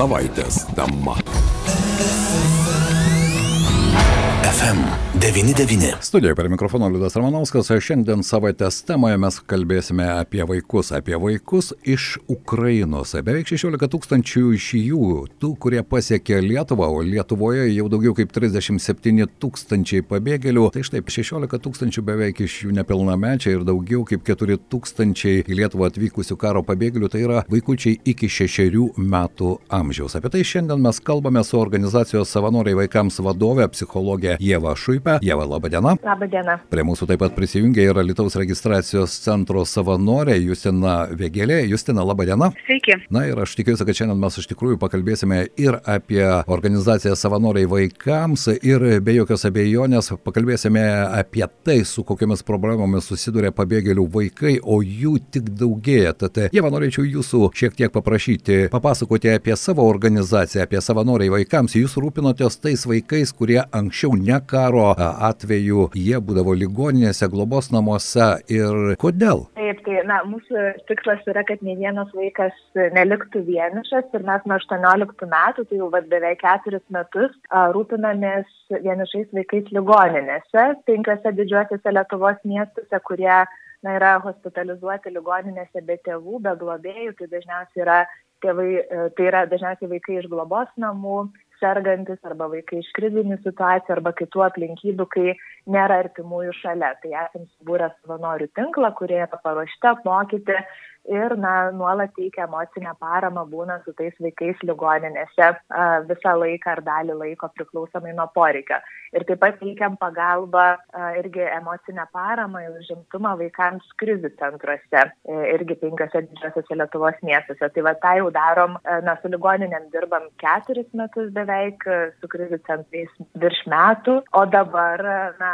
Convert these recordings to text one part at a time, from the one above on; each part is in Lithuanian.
savaitės tema. FM99. Studijoje per mikrofoną Liudas Ramanauskas, šiandien savaitės temoje mes kalbėsime apie vaikus, apie vaikus iš Ukrainos. Beveik 16 tūkstančių iš jų, tų, kurie pasiekė Lietuvą, o Lietuvoje jau daugiau kaip 37 tūkstančiai pabėgėlių. Tai štai 16 tūkstančių beveik iš jų nepilnamečiai ir daugiau kaip 4 tūkstančiai į Lietuvą atvykusių karo pabėgėlių, tai yra vaikučiai iki 6 metų amžiaus. Apie tai šiandien mes kalbame su organizacijos savanoriai vaikams vadovė, psichologė Jėva Šuipė. Jėva, laba diena. Labą dieną. Prie mūsų taip pat prisijungia ir Lietuvos registracijos centro savanorė Justina Vėgelė. Justina, laba diena. Sveiki. Na ir aš tikiuosi, kad šiandien mes iš tikrųjų pakalbėsime ir apie organizaciją savanoriai vaikams ir be jokios abejonės pakalbėsime apie tai, su kokiamis problemomis susiduria pabėgėlių vaikai, o jų tik daugėja. Tad Jėva, norėčiau jūsų šiek tiek paprašyti papasakoti apie savo organizaciją, apie savanoriai vaikams. Jūs rūpinotės tais vaikais, kurie anksčiau ne karo atveju jie būdavo ligoninėse, globos namuose ir kodėl? Taip, tai na, mūsų tikslas yra, kad ne vienas vaikas neliktų vienišas ir mes nuo 18 metų, tai jau vad beveik keturis metus, rūpinamės vienišais vaikais ligoninėse, penkiose didžiuosiuose Lietuvos miestuose, kurie na, yra hospitalizuoti ligoninėse be tėvų, be globėjų, tai dažniausiai yra tėvai, tai yra dažniausiai vaikai iš globos namų, sergantis arba vaikai iš krizinių situacijų arba kitų aplinkybių, kai nėra artimųjų šalia. Tai esame subūrę savanorių tinklą, kurie yra paruošti apmokyti ir na, nuolat teikia emocinę paramą, būna su tais vaikais ligoninėse visą laiką ar dalį laiko priklausomai nuo poreikio. Ir taip pat teikiam pagalbą irgi emocinę paramą ir užimtumą vaikams krizių centruose, irgi penkiose didžiosiuose Lietuvos miestuose. Tai va tą jau darom, na, su ligoninėm dirbam keturis metus beveik, su krizių centrais virš metų, o dabar, na,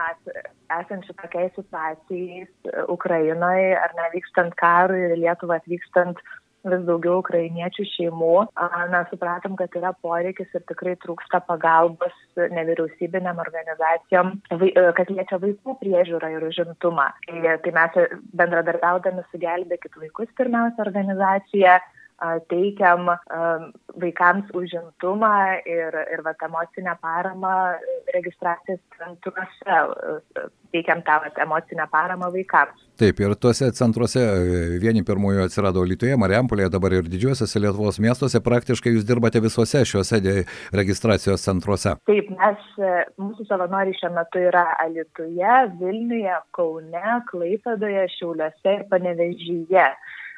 esant šitokiai situacijai Ukrainoje ar nevykstant karui ir Lietuvą atvykstant vis daugiau ukrainiečių šeimų, na, supratom, kad yra poreikis ir tikrai trūksta pagalbos nevyriausybinėm organizacijom, kad liečia vaikų priežiūrą ir užimtumą. Tai, tai mes bendradarbiaudami su Gelbėkit vaikus pirmiausia organizacija teikiam vaikams užimtumą ir, ir vat, emocinę paramą registracijos centruose, teikiam tą vat, emocinę paramą vaikams. Taip, ir tuose centruose vieni pirmųjų atsirado Lietuvoje, Mariampolėje, dabar ir didžiuosiuose Lietuvos miestuose, praktiškai jūs dirbate visuose šiuose registracijos centruose. Taip, mes, mūsų savanoriai šiuo metu yra Alitoje, Vilniuje, Kaune, Klaipėdoje, Šiauliuose ir Panevežyje.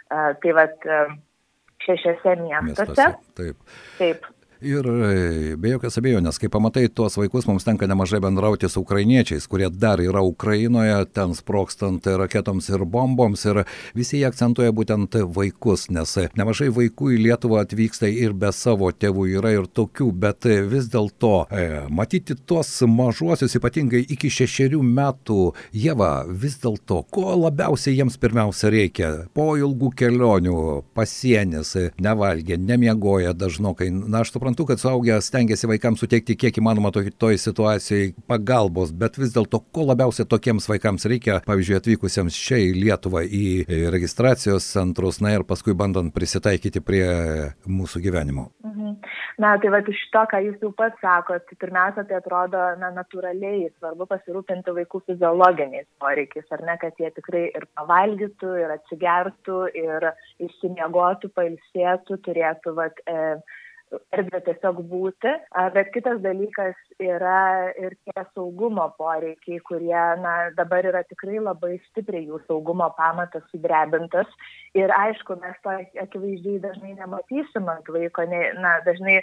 Tai vat, uh, šešiose miestuose. miestuose. Taip. Taip. Ir be jokios abejonės, kai pamatai tuos vaikus, mums tenka nemažai bendrauti su ukrainiečiais, kurie dar yra Ukrainoje, ten sprokstant raketoms ir bomboms. Ir visi jie akcentuoja būtent vaikus, nes nemažai vaikų į Lietuvą atvyksta ir be savo tėvų yra ir tokių, bet vis dėlto e, matyti tuos mažuosius, ypatingai iki šešerių metų, Jėva, vis dėlto, ko labiausiai jiems pirmiausia reikia? Po ilgų kelionių, pasienis, nevalgė, nemiegoja dažnokai. Na, aš suprantu, suprantu, kad suaugę stengiasi vaikams suteikti kiek įmanoma toj, toj situacijai pagalbos, bet vis dėlto, ko labiausiai tokiems vaikams reikia, pavyzdžiui, atvykusiems čia į Lietuvą į registracijos centrus, na ir paskui bandant prisitaikyti prie mūsų gyvenimo. Mhm. Na, tai va, iš to, ką jūs jau pats sakot, tai pirmiausia, tai atrodo, na, natūraliai svarbu pasirūpinti vaikų fiziologiniais poreikiais, ar ne, kad jie tikrai ir pavalgytų, ir atsigertų, ir išsimiegotų, pailsėtų, turėtų, va, e, erdvę tiesiog būti, bet kitas dalykas yra ir tie saugumo poreikiai, kurie na, dabar yra tikrai labai stipriai jų saugumo pamatas sudrebintas. Ir aišku, mes to akivaizdžiai dažnai nematysim ant vaiko, ne, na, dažnai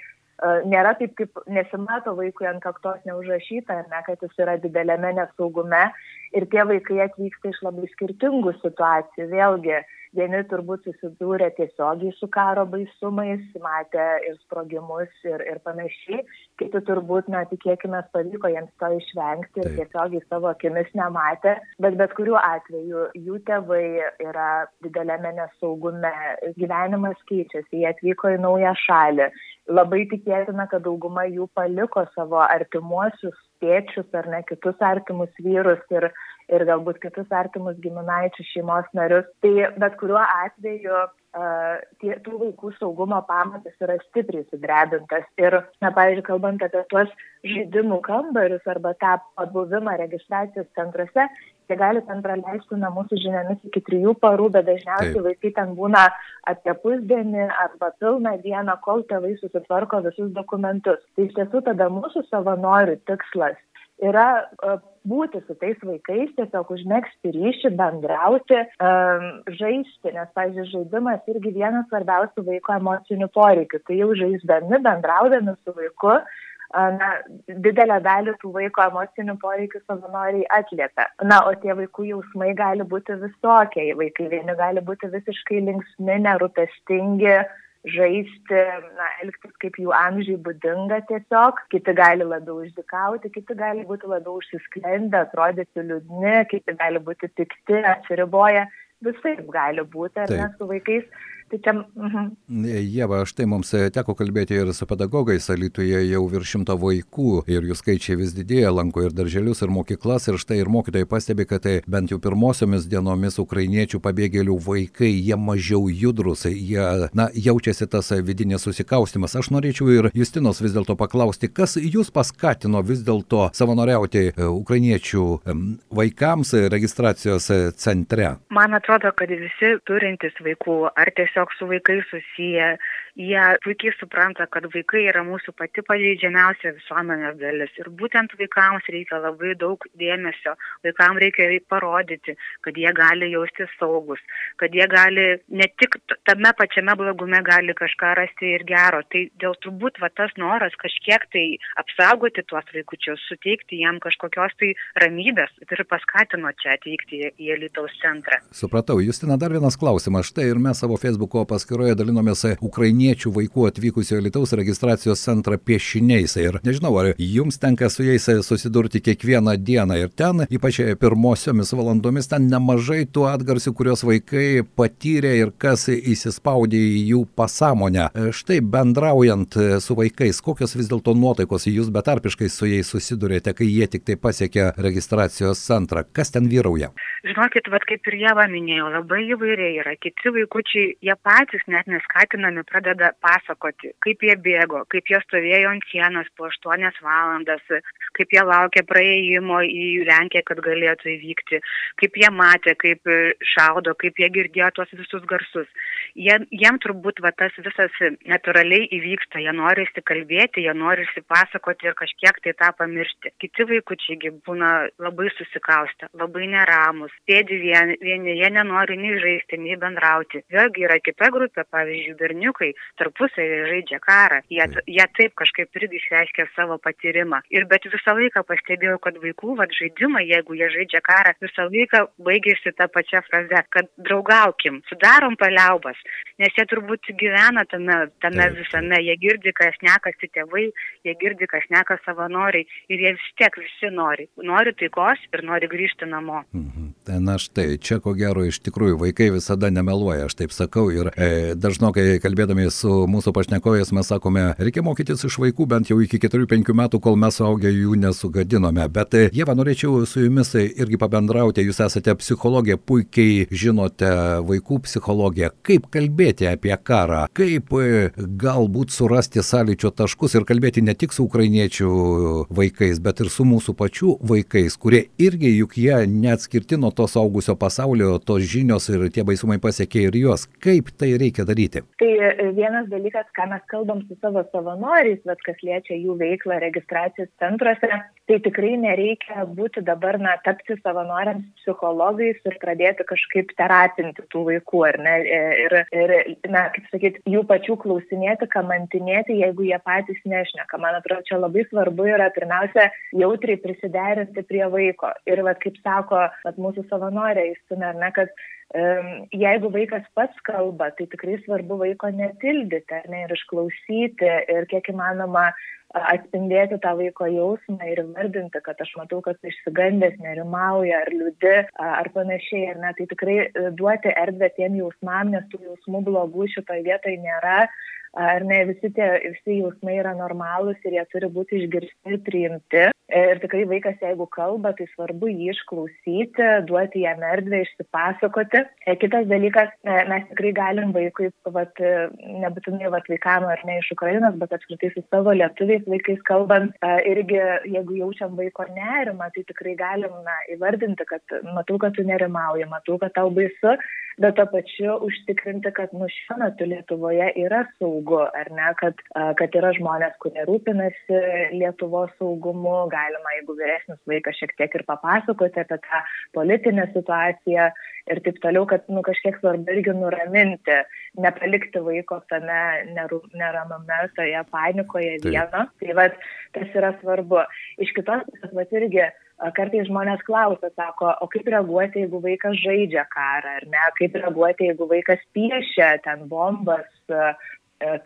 nėra taip, kaip nesimato vaikui ant kaktos neužrašyta, ne, kad jis yra didelėme nesaugume ir tie vaikai atvyksta iš labai skirtingų situacijų. Vėlgi, vieni turbūt susidūrė tiesiogiai su karo baisumais, matė ir sprogimus ir, ir panašiai, kiti turbūt, na, tikėkime, pavyko jiems to išvengti ir tiesiogiai savo akimis nematė, bet bet kuriuo atveju jų tėvai yra didelėme nesaugume, gyvenimas keičiasi, jie atvyko į naują šalį. Labai tikėtina, kad dauguma jų paliko savo artimuosius tėčius ar ne kitus artimus vyrus ir ir galbūt kitus artimus giminaičius šeimos narius. Tai bet kuriuo atveju tie, tų vaikų saugumo pamatas yra stipriai sudrebintas. Ir, na, pavyzdžiui, kalbant apie tuos žaidimų kambarius arba tą pabuvimą registracijos centruose, jie gali ten praleisti, na, mūsų žiniomis iki trijų parų, bet dažniausiai Taip. vaikai ten būna apie pusdienį arba pilną dieną, kol tėvai susitvarko visus dokumentus. Tai iš tiesų tada mūsų savanorių tikslas yra būti su tais vaikais, tiesiog užmėgsti ryšį, bendrauti, um, žaisti, nes, pavyzdžiui, žaidimas irgi vienas svarbiausių vaiko emocinių poreikių. Tai jau žaisdami, bendraudami su vaiku, na, didelę dalį tų vaiko emocinių poreikių savanoriai atliepia. Na, o tie vaikų jausmai gali būti visokie. Vaikai vieni gali būti visiškai linksmi, nerūpestingi, žaisti, na, elgtis kaip jų amžiai būdinga tiesiog, kiti gali labiau išdikauti, kiti gali būti labiau užsisklendę, atrodyti liūdni, kiti gali būti pikti, atsiriboję, visai gali būti, ar Taip. ne, su vaikais Tai čia, mhm. Jeva, štai mums teko kalbėti ir su pedagogais, Alitoje jau virš šimto vaikų ir jų skaičiai vis didėja, lanko ir darželius, ir mokyklas, ir štai ir mokytojai pastebi, kad tai bent jau pirmosiomis dienomis ukrainiečių pabėgėlių vaikai, jie mažiau judrus, jie, na, jaučiasi tas vidinės susikaustimas. Aš norėčiau ir Justinos vis dėlto paklausti, kas jūs paskatino vis dėlto savanoriauti e, ukrainiečių vaikams registracijos centre? Man atrodo, kad visi turintys vaikų ar tiesiog tiesiog su vaikais susiję. Jie puikiai supranta kad vaikai yra mūsų pati pažeidžiamiausia visuomenės dalis. Ir būtent vaikams reikia labai daug dėmesio. Vaikam reikia parodyti kad jie gali jaustis saugūs kad jie gali ne tik tame pačiame blogume gali kažką rasti ir gero. Tai dėl turbūt va tas noras kažkiek tai apsaugoti tuos vaikučius suteikti jiem kažkokios tai ramybės ir paskatino čia atvykti į alytaus centrą. Supratau. Justina dar vienas klausimas. Štai ir mes savo feisbuko paskyroje dalinomės ukrainiečių vaikų atvykusių į Lietuvos registracijos centrą piešiniais. Ir nežinau, ar jums tenka su jais susidurti kiekvieną dieną. Ir ten, ypač pirmosiomis valandomis, ten nemažai tų atgarsių, kuriuos vaikai patyrė ir kas įsispaudė į jų pasąmonę. Štai bendraujant su vaikais, kokios vis dėlto nuotaikos jūs betarpiškai su jais susidurėte, kai jie tik tai pasiekė registracijos centrą. Kas ten vyrauja? Žinokit, vad kaip ir jie minėjo, labai įvairiai yra. Kiti vaikučiai, jie patys net neskatinami pradeda pasakoti, kaip jie bėgo, kaip jie stovėjo ant sienos po 8 valandas, kaip jie laukė praėjimo į Lenkiją, kad galėtų įvykti, kaip jie matė, kaip šaudo, kaip jie girdėjo tuos visus garsus. Jie, jiem turbūt va, tas visas natūraliai įvyksta, jie nori įsikalbėti, jie nori įsipasakoti ir kažkiek tai tą pamiršti. Kiti vaikučiai būna labai susikaustę, labai neramus, sėdi vieni, vieni, jie nenori nei žaisti, nei bendrauti. Vėlgi yra kita grupė, pavyzdžiui, berniukai, tarpusavį žaidžia karą. Jie, jie taip kažkaip irgi išreiškia savo patyrimą. Ir bet visą laiką pastebėjau, kad vaikų vad žaidimai, jeigu jie žaidžia karą, visą laiką baigėsi tą pačią frazę, kad draugaukim, sudarom paliaubas, nes jie turbūt gyvena tame, tame visame, jie girdi, kas nekasi tėvai, jie girdi, kas neka savanoriai ir jie vis tiek visi nori. Nori taikos ir nori grįžti namo. Mhm. Na štai, čia ko gero iš tikrųjų vaikai visada nemeluoja, aš taip sakau. Ir e, dažnokai kalbėdami su mūsų pašnekovės mes sakome, reikia mokytis iš vaikų bent jau iki 4-5 metų, kol mes suaugę jų nesugadinome. Bet e, Jeva, norėčiau su jumis irgi pabendrauti, jūs esate psichologė, puikiai žinote vaikų psichologiją. Kaip kalbėti apie karą, kaip e, galbūt surasti sąlyčio taškus ir kalbėti ne tik su ukrainiečių vaikais, bet ir su mūsų pačių vaikais, kurie irgi juk jie neatskirti nuo to saugusio pasaulio tos žinios ir tie baisumai pasiekė ir juos. Kaip tai reikia daryti? Tai e, vienas dalykas, ką mes kalbam su savo savanoriais, bet kas liečia jų veiklą registracijos centruose, tai tikrai nereikia būti dabar, na, tapti savanoriams psichologais ir pradėti kažkaip terapinti tų vaikų, ar ne? E, ir, ir na, kaip sakyti, jų pačių klausinėti, kamantinėti, jeigu jie patys nešneka. Man atrodo, čia labai svarbu yra pirmiausia jautriai prisiderinti prie vaiko. Ir, va, kaip sako, va, mūsų savanorė įstumė, ar ne, kad um, jeigu vaikas pats kalba, tai tikrai svarbu vaiko netildyti, ne, ir išklausyti, ir kiek įmanoma atspindėti tą vaiko jausmą ir vardinti, kad aš matau, kad išsigandęs, nerimauja, ar liūdi, ar panašiai, ar ne, tai tikrai e, duoti erdvę tiem jausmam, nes tų jausmų blogų šitoje vietoje nėra ar ne, visi tie visi jausmai yra normalūs ir jie turi būti išgirsti ir priimti. Ir tikrai vaikas, jeigu kalba, tai svarbu jį išklausyti, duoti jam erdvę išsipasakoti. Kitas dalykas, mes tikrai galim vaikui, vat, nebūtinai vat, vaikam ar ne iš Ukrainos, bet apskritai su savo lietuviais vaikais kalbant, irgi jeigu jaučiam vaiko nerimą, tai tikrai galim na, įvardinti, kad matau, kad tu nerimauji, matau, kad tau baisu, bet to pačiu užtikrinti, kad nu šiuo metu Lietuvoje yra saugu, ar ne, kad, kad yra žmonės, kurie rūpinasi Lietuvos saugumu, galima, jeigu vyresnis vaikas šiek tiek ir papasakoti apie tą politinę situaciją ir taip toliau, kad nu, kažkiek svarbu irgi nuraminti, nepalikti vaiko tame neramame, toje panikoje vieno. Tai vad, tas yra svarbu. Iš kitos pusės, vad irgi kartais žmonės klausia, sako, o kaip reaguoti, jeigu vaikas žaidžia karą, ar ne, kaip reaguoti, jeigu vaikas piešia ten bombas,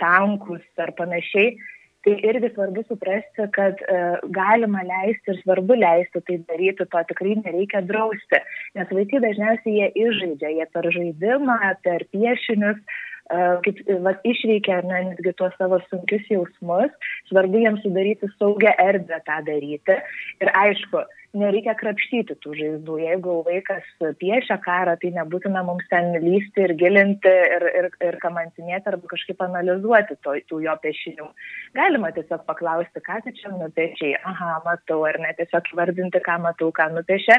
tankus ar panašiai. Tai irgi svarbu suprasti, kad e, galima leisti ir svarbu leisti tai daryti, to tikrai nereikia drausti, nes vaikai dažniausiai jie išžaidžia, jie per žaidimą, per piešinius, kaip va, išveikia, na, netgi tuos savo sunkius jausmus, svarbu jiems sudaryti saugią erdvę tą daryti. Ir aišku, nereikia krapštyti tų žaizdų. Jeigu vaikas piešia karą, tai nebūtina mums ten lysti ir gilinti ir, ir, ir kamantinėti arba kažkaip analizuoti to, tų jo piešinių. Galima tiesiog paklausti, ką tu čia nupiešiai, aha, matau, ar ne tiesiog vardinti, ką matau, ką nupiešia.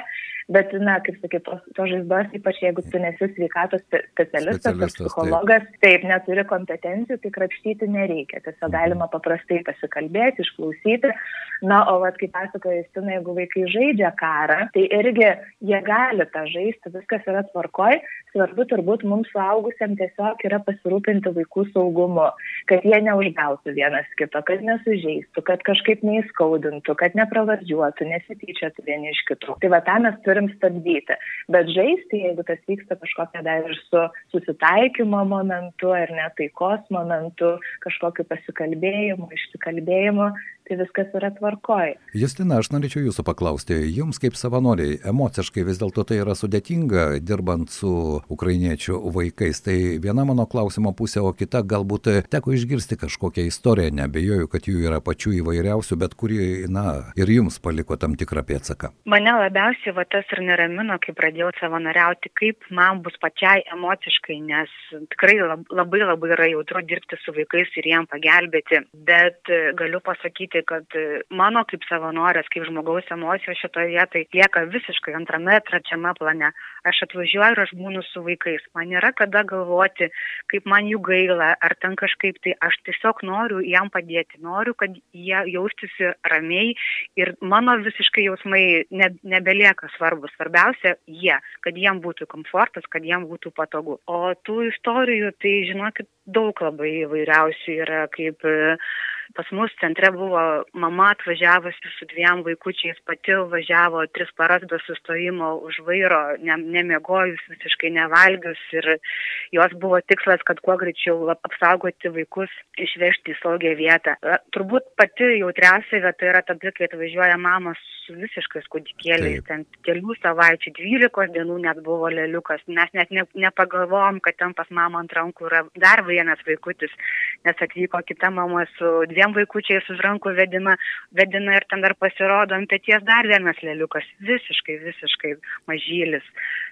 Bet, na, kaip sakyt, tos, tos žaizdos, ypač jeigu tu nesi sveikatos specialistas, specialistas psichologas, taip. taip, neturi kompetencijų, tai krapštyti nereikia. Tiesiog galima paprastai pasikalbėti, išklausyti. Na, o vad, kaip pasakoja Justina, jeigu vaikai žaidžia, žaidžia karą, tai irgi jie gali tą žaisti, viskas yra tvarkoj. Svarbu turbūt mums suaugusiam tiesiog yra pasirūpinti vaikų saugumu, kad jie neužgautų vienas kito, kad nesužeistų, kad kažkaip neįskaudintų, kad nepravardžiuotų, nesityčiatų vieni iš kitų. Tai va tą mes turim stabdyti. Bet žaisti, jeigu tas vyksta kažkokia dar ir su susitaikymo momentu ar netaikos momentu, kažkokiu pasikalbėjimu, išsikalbėjimu, tai viskas yra tvarkoj. Justina, aš norėčiau jūsų paklausti, jums kaip savanoriai, emociškai vis dėlto tai yra sudėtinga dirbant su ukrainiečių vaikais. Tai viena mano klausimo pusė, o kita galbūt teko išgirsti kažkokią istoriją, nebejoju, kad jų yra pačių įvairiausių, bet kuri, na, ir jums paliko tam tikrą pėdsaką. Mane labiausiai va tas ir neramino, kai pradėjau savanoriauti, kaip man bus pačiai emociškai, nes tikrai labai labai yra jautru dirbti su vaikais ir jiem pagelbėti, bet galiu pasakyti, pasakyti, kad e, mano kaip savanorės, kaip žmogaus emocijos šitoje vietoje lieka visiškai antrame, trečiame plane. Aš atvažiuoju ir aš būnu su vaikais. Man nėra kada galvoti, kaip man jų gaila, ar ten kažkaip tai. Aš tiesiog noriu jam padėti. Noriu, kad jie jaustųsi ramiai ir mano visiškai jausmai ne, nebelieka svarbus. Svarbiausia, jie, kad jiem būtų komfortas, kad jiem būtų patogu. O tų istorijų, tai žinokit, daug labai įvairiausių yra, kaip pas mus centre buvo mama atvažiavusi su dviem vaikučiais, pati važiavo tris paras be sustojimo už vairo, ne, nemiegojus, visiškai nevalgius ir jos buvo tikslas, kad kuo greičiau apsaugoti vaikus, išvežti į saugią vietą. Turbūt pati jautriausia vieta yra tada, kai atvažiuoja mamos su visiškais kūdikėliais, ten kelių savaičių, dvylikos dienų net buvo leliukas, mes net ne, nepagalvojom, kad ten pas mamą ant rankų yra dar vienas vaikutis, nes atvyko kita mama su dviem dviem vaikučiais už rankų vedina, vedina ir ten dar pasirodo ant pėties dar vienas lėliukas, visiškai, visiškai mažylis.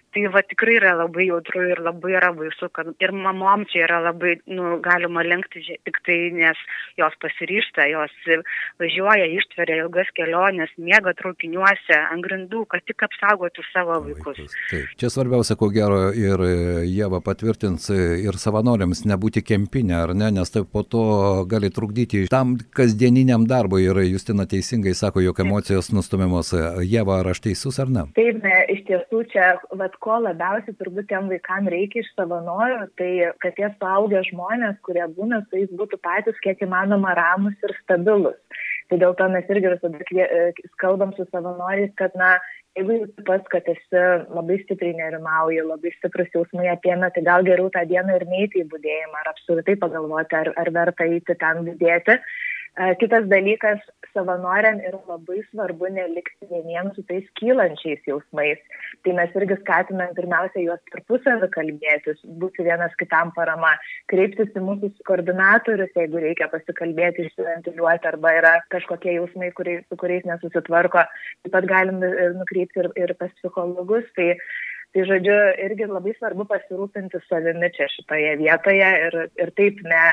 Tai va tikrai yra labai jautru ir labai yra baisu, kad ir mamom čia yra labai, nu, galima lenkti tik tai, nes jos pasiryšta, jos važiuoja, ištveria ilgas keliones, miega traukiniuose, ant grindų, kad tik apsaugotų savo vaikus. vaikus. Taip, čia svarbiausia, ko gero, ir Jėva patvirtins ir savanoriams nebūti kempinė, ar ne, nes tai po to gali trukdyti tam kasdieniniam darbui ir Justina teisingai sako, jog emocijos nustumiamos. Jėva, ar aš teisus ar ne? Taip, ne, iš tiesų čia, vat, ko labiausiai turbūt tiem vaikam reikia iš savanorių, tai kad tie suaugę žmonės, kurie būna su jais, būtų patys kiek įmanoma ramus ir stabilus. Tai dėl to mes irgi visada e, kalbam su savanoriais, kad, na, jeigu jūs pats, kad esi labai stipriai nerimauji, labai stiprus jausmai apėmė, tai gal geriau tą dieną ir neiti į būdėjimą, ar apskritai pagalvoti, ar, ar verta eiti ten būdėti Kitas dalykas, savanoriam yra labai svarbu nelikti vieniems su tais kylančiais jausmais. Tai mes irgi skatinam pirmiausia juos tarpusavį kalbėtis, būti vienas kitam parama, kreiptis į mūsų koordinatorius, jeigu reikia pasikalbėti, išsiventiliuoti arba yra kažkokie jausmai, kuriais, su kuriais nesusitvarko. Taip pat galim nukreipti ir, ir pas psichologus. Tai Tai žodžiu, irgi labai svarbu pasirūpinti savimi čia šitoje vietoje ir, ir taip ne,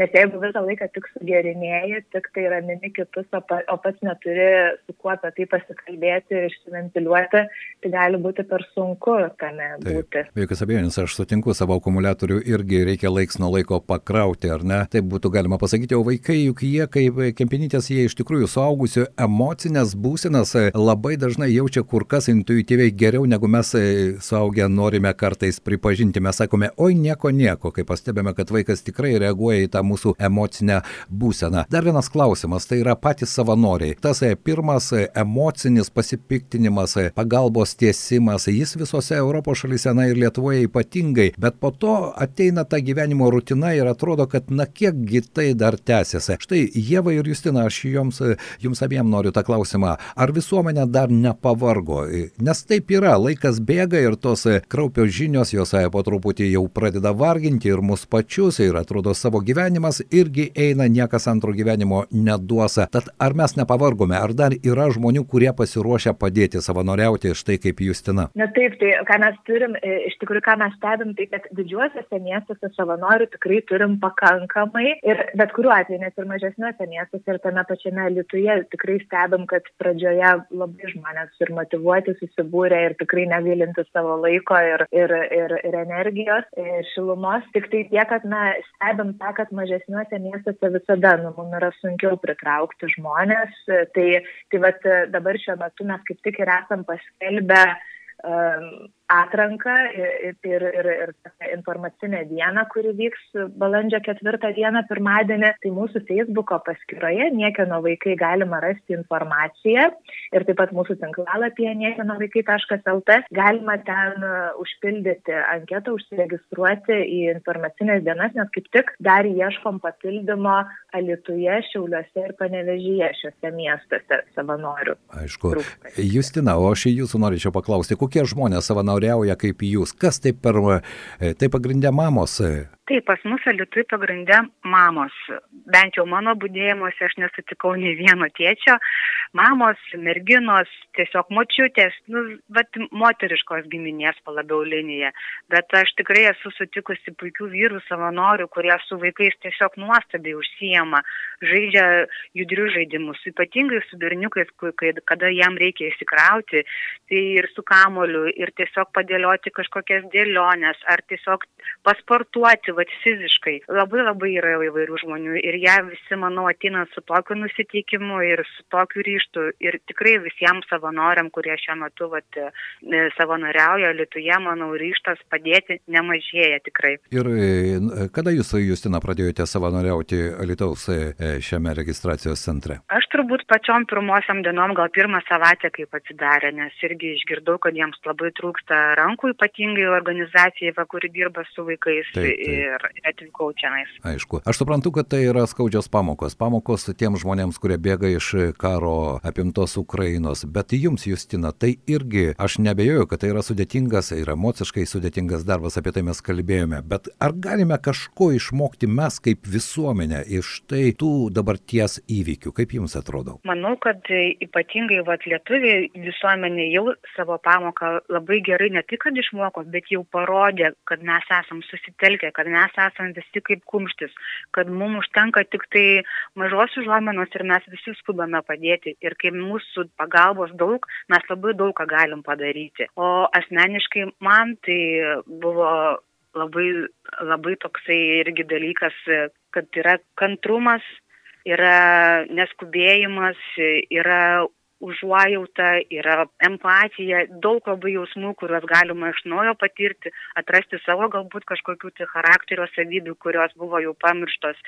nes jeigu visą laiką tik sugerinėjai, tik tai ramini kitus, o, pa, o pats neturi su kuo apie tai pasikalbėti ir išsiventiliuoti, tai gali būti per sunku tame taip, būti. Be jokios abejonės, aš sutinku, savo akumuliatorių irgi reikia laiks nuo laiko pakrauti, ar ne? Taip būtų galima pasakyti, o vaikai juk jie kaip kempinytės, jie iš tikrųjų suaugusių emocinės būsenas labai dažnai jaučia kur kas intuityviai geriau negu mes suaugę norime kartais pripažinti, mes sakome, oi nieko nieko, kai pastebėme, kad vaikas tikrai reaguoja į tą mūsų emocinę būseną. Dar vienas klausimas, tai yra patys savanoriai. Tas e, pirmas e, emocinis pasipiktinimas, e, pagalbos tiesimas, jis visose Europos šalyse, na ir Lietuvoje ypatingai, bet po to ateina ta gyvenimo rutina ir atrodo, kad na kiekgi tai dar tęsiasi. Štai Jėva ir Justina, aš jums, jums abiem noriu tą klausimą, ar visuomenė dar nepavargo? Nes taip yra, laikas bėga ir ir tos e, kraupios žinios, jos po truputį jau pradeda varginti ir mus pačius, ir atrodo savo gyvenimas irgi eina, niekas antro gyvenimo neduosa. Tad ar mes nepavargome, ar dar yra žmonių, kurie pasiruošę padėti savanoriauti, štai kaip Justina? Na taip, tai ką mes turim, e, iš tikrųjų, ką mes stebim, tai kad didžiuosiuose miestuose savanorių tikrai turim pakankamai ir bet kuriuo atveju, net ir mažesniuose miestuose ir tame pačiame Lietuje tikrai stebim, kad pradžioje labai žmonės ir motivuoti susibūrė ir tikrai negalinti savo savo laiko ir, ir, ir, ir energijos, ir šilumos. Tik tai tiek, kad na, stebim tą, kad mažesniuose miestuose visada nu, mums yra sunkiau pritraukti žmonės. Tai, tai vat, dabar šiuo metu mes kaip tik ir esam paskelbę um, atranką ir, ir, ir, ir informacinę dieną, kuri vyks balandžio ketvirtą dieną, pirmadienį. Tai mūsų Facebook'o paskyroje niekieno vaikai galima rasti informaciją ir taip pat mūsų tinklalapyje niekieno vaikai.lt galima ten uh, užpildyti anketą, užsiregistruoti į informacinės dienas, nes kaip tik dar ieškom papildymo Alituje, Šiauliuose ir Panevežyje šiuose miestuose savanorių. Aišku. Justina, o aš jūsų norėčiau paklausti, kokie žmonės savanoriai savanoriauja kaip jūs. Kas tai per, e, tai pagrindė mamos? Taip, pas mus Lietuvai pagrindė mamos. Bent jau mano būdėjimuose aš nesutikau nei vieno tėčio. Mamos, merginos, tiesiog močiutės, nu, bet moteriškos giminės palabiau linija. Bet aš tikrai esu sutikusi puikių vyrų savanorių, kurie su vaikais tiesiog nuostabiai užsijama, žaidžia judrius žaidimus, ypatingai su berniukais, kada jam reikia įsikrauti, tai ir su kamoliu, ir tiesiog padėlioti kažkokias dėlionės, ar tiesiog pasportuoti, va, fiziškai. Labai labai yra įvairių žmonių ir jie visi, manau, ateina su tokiu nusiteikimu ir su tokiu ryštu. Ir tikrai visiems savanoriam, kurie šiuo metu va, e, savanoriauja Lietuje, manau, ryštas padėti nemažėja tikrai. Ir e, kada jūs, Justina, pradėjote savanoriauti Lietuvos e, šiame registracijos centre? Aš turbūt pačiom pirmosiam dienom, gal pirmą savaitę, kaip atsidarė, nes irgi išgirdau, kad jiems labai trūksta rankų, ypatingai organizacijai, va, kuri dirba su vaikais. Taip, taip. Ir atvykau čia. Aišku. Aš suprantu, kad tai yra skaudžios pamokos. Pamokos tiems žmonėms, kurie bėga iš karo apimtos Ukrainos. Bet jums, Justina, tai irgi, aš nebejoju, kad tai yra sudėtingas ir emociškai sudėtingas darbas, apie tai mes kalbėjome. Bet ar galime kažko išmokti mes kaip visuomenė iš tai tų dabarties įvykių? Kaip jums atrodo? Manau, kad ypatingai vat, lietuviai visuomenė jau savo pamoką labai gerai ne tik, kad išmoko, bet jau parodė, kad mes esam susitelkę, kad mes esam visi kaip kumštis, kad mums užtenka tik tai mažos užuomenos ir mes visi skubame padėti. Ir kai mūsų pagalbos daug, mes labai daug ką galim padaryti. O asmeniškai man tai buvo labai, labai toksai irgi dalykas, kad yra kantrumas, yra neskubėjimas, yra užuojauta, yra empatija, daug labai jausmų, kuriuos galima iš naujo patirti, atrasti savo galbūt kažkokių tai charakterio savybių, kurios buvo jau pamirštos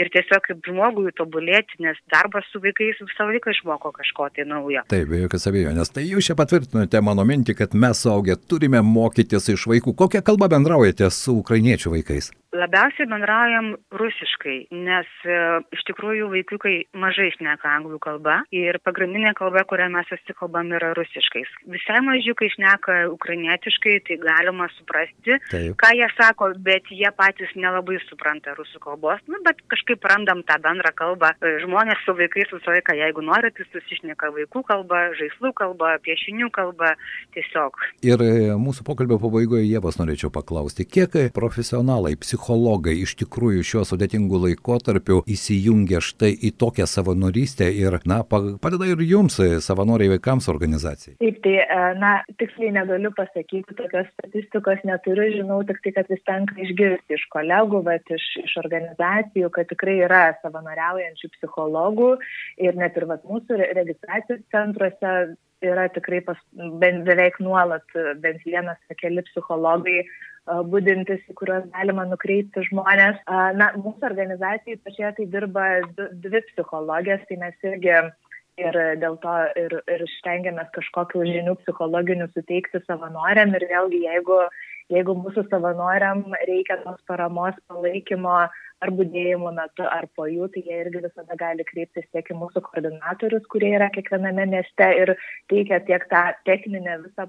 ir tiesiog kaip žmogui tobulėti, nes darbas su vaikais visą laiką išmoko kažko tai naujo. Taip, be jokios abejonės. Tai jūs čia patvirtinote mano mintį, kad mes suaugę turime mokytis iš vaikų. Kokią kalbą bendraujate su ukrainiečių vaikais? Labiausiai bendraujam rusiškai, nes e, iš tikrųjų vaikiukai mažai šneka anglų kalba ir pagrindinė kalba, kurią mes susikalbam, yra rusiškais. Visai mažiukai šneka ukrainietiškai, tai galima suprasti, Taip. ką jie sako, bet jie patys nelabai supranta rusų kalbos, nu, bet kažkaip randam tą bendrą kalbą. E, žmonės su vaikais visą laiką, jeigu nori, tai susišneka vaikų kalba, žaislų kalba, piešinių kalba, tiesiog. Ir e, mūsų pokalbio pabaigoje Jėvas norėčiau paklausti, kiek profesionalai, psichologai iš tikrųjų šiuo sudėtingu laikotarpiu įsijungia štai į tokią savanorystę ir, na, padeda ir jums, savanoriai vaikams organizacijai. Taip, tai, e, na, tiksliai negaliu pasakyti, tokios statistikos neturiu, žinau tik tai, kad vis tenka išgirsti iš kolegų, bet iš, iš organizacijų, kad tikrai yra savanoriaujančių psichologų ir net ir vat, mūsų registracijos centruose yra tikrai pas, bent beveik nuolat bent vienas ar keli psichologai budintis, į kuriuos galima nukreipti žmonės. Na, mūsų organizacijai pačioje tai dirba dvi psichologės, tai mes irgi ir dėl to ir, ir stengiamės kažkokių žinių psichologinių suteikti savanoriam ir vėlgi jeigu, jeigu mūsų savanoriam reikia tos paramos palaikymo ar būdėjimo metu, ar po jų, tai jie irgi visada gali kreiptis tiek į mūsų koordinatorius, kurie yra kiekviename mieste ir teikia tiek tą techninę visą,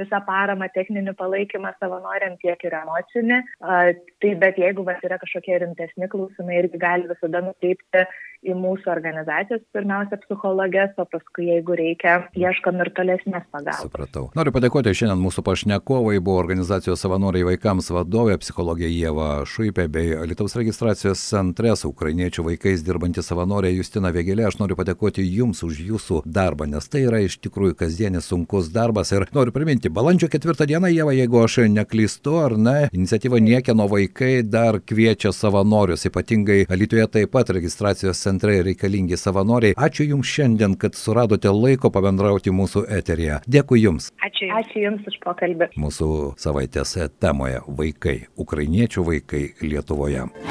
visą paramą, techninį palaikymą savanoriam, tiek ir emocinį. Tai bet jeigu vas yra kažkokie rimtesni klausimai, irgi gali visada nukreipti į mūsų organizacijas, pirmiausia, psichologės, o paskui, jeigu reikia, ieškom ir tolesnės pagalbos. Supratau. Noriu padėkoti šiandien mūsų pašnekovai, buvo organizacijos savanoriai vaikams vadovė, psichologė Jėva Šuipė bei Lietuvos registracijos centre su ukrainiečių vaikais dirbanti savanorė Justina Vėgelė. Aš noriu padėkoti Jums už Jūsų darbą, nes tai yra iš tikrųjų kasdienis sunkus darbas. Ir noriu priminti, balandžio ketvirtą dieną, Jėva, jeigu aš neklystu, ar ne, iniciatyva Niekieno vaikai dar kviečia savanorius, ypatingai Lietuvoje taip pat registracijos centre centrai reikalingi savanoriai. Ačiū Jums šiandien, kad suradote laiko pabendrauti mūsų eteryje. Dėkui Jums. Ačiū, Ačiū Jums už pokalbį. Mūsų savaitės temoje - vaikai, ukrainiečių vaikai Lietuvoje.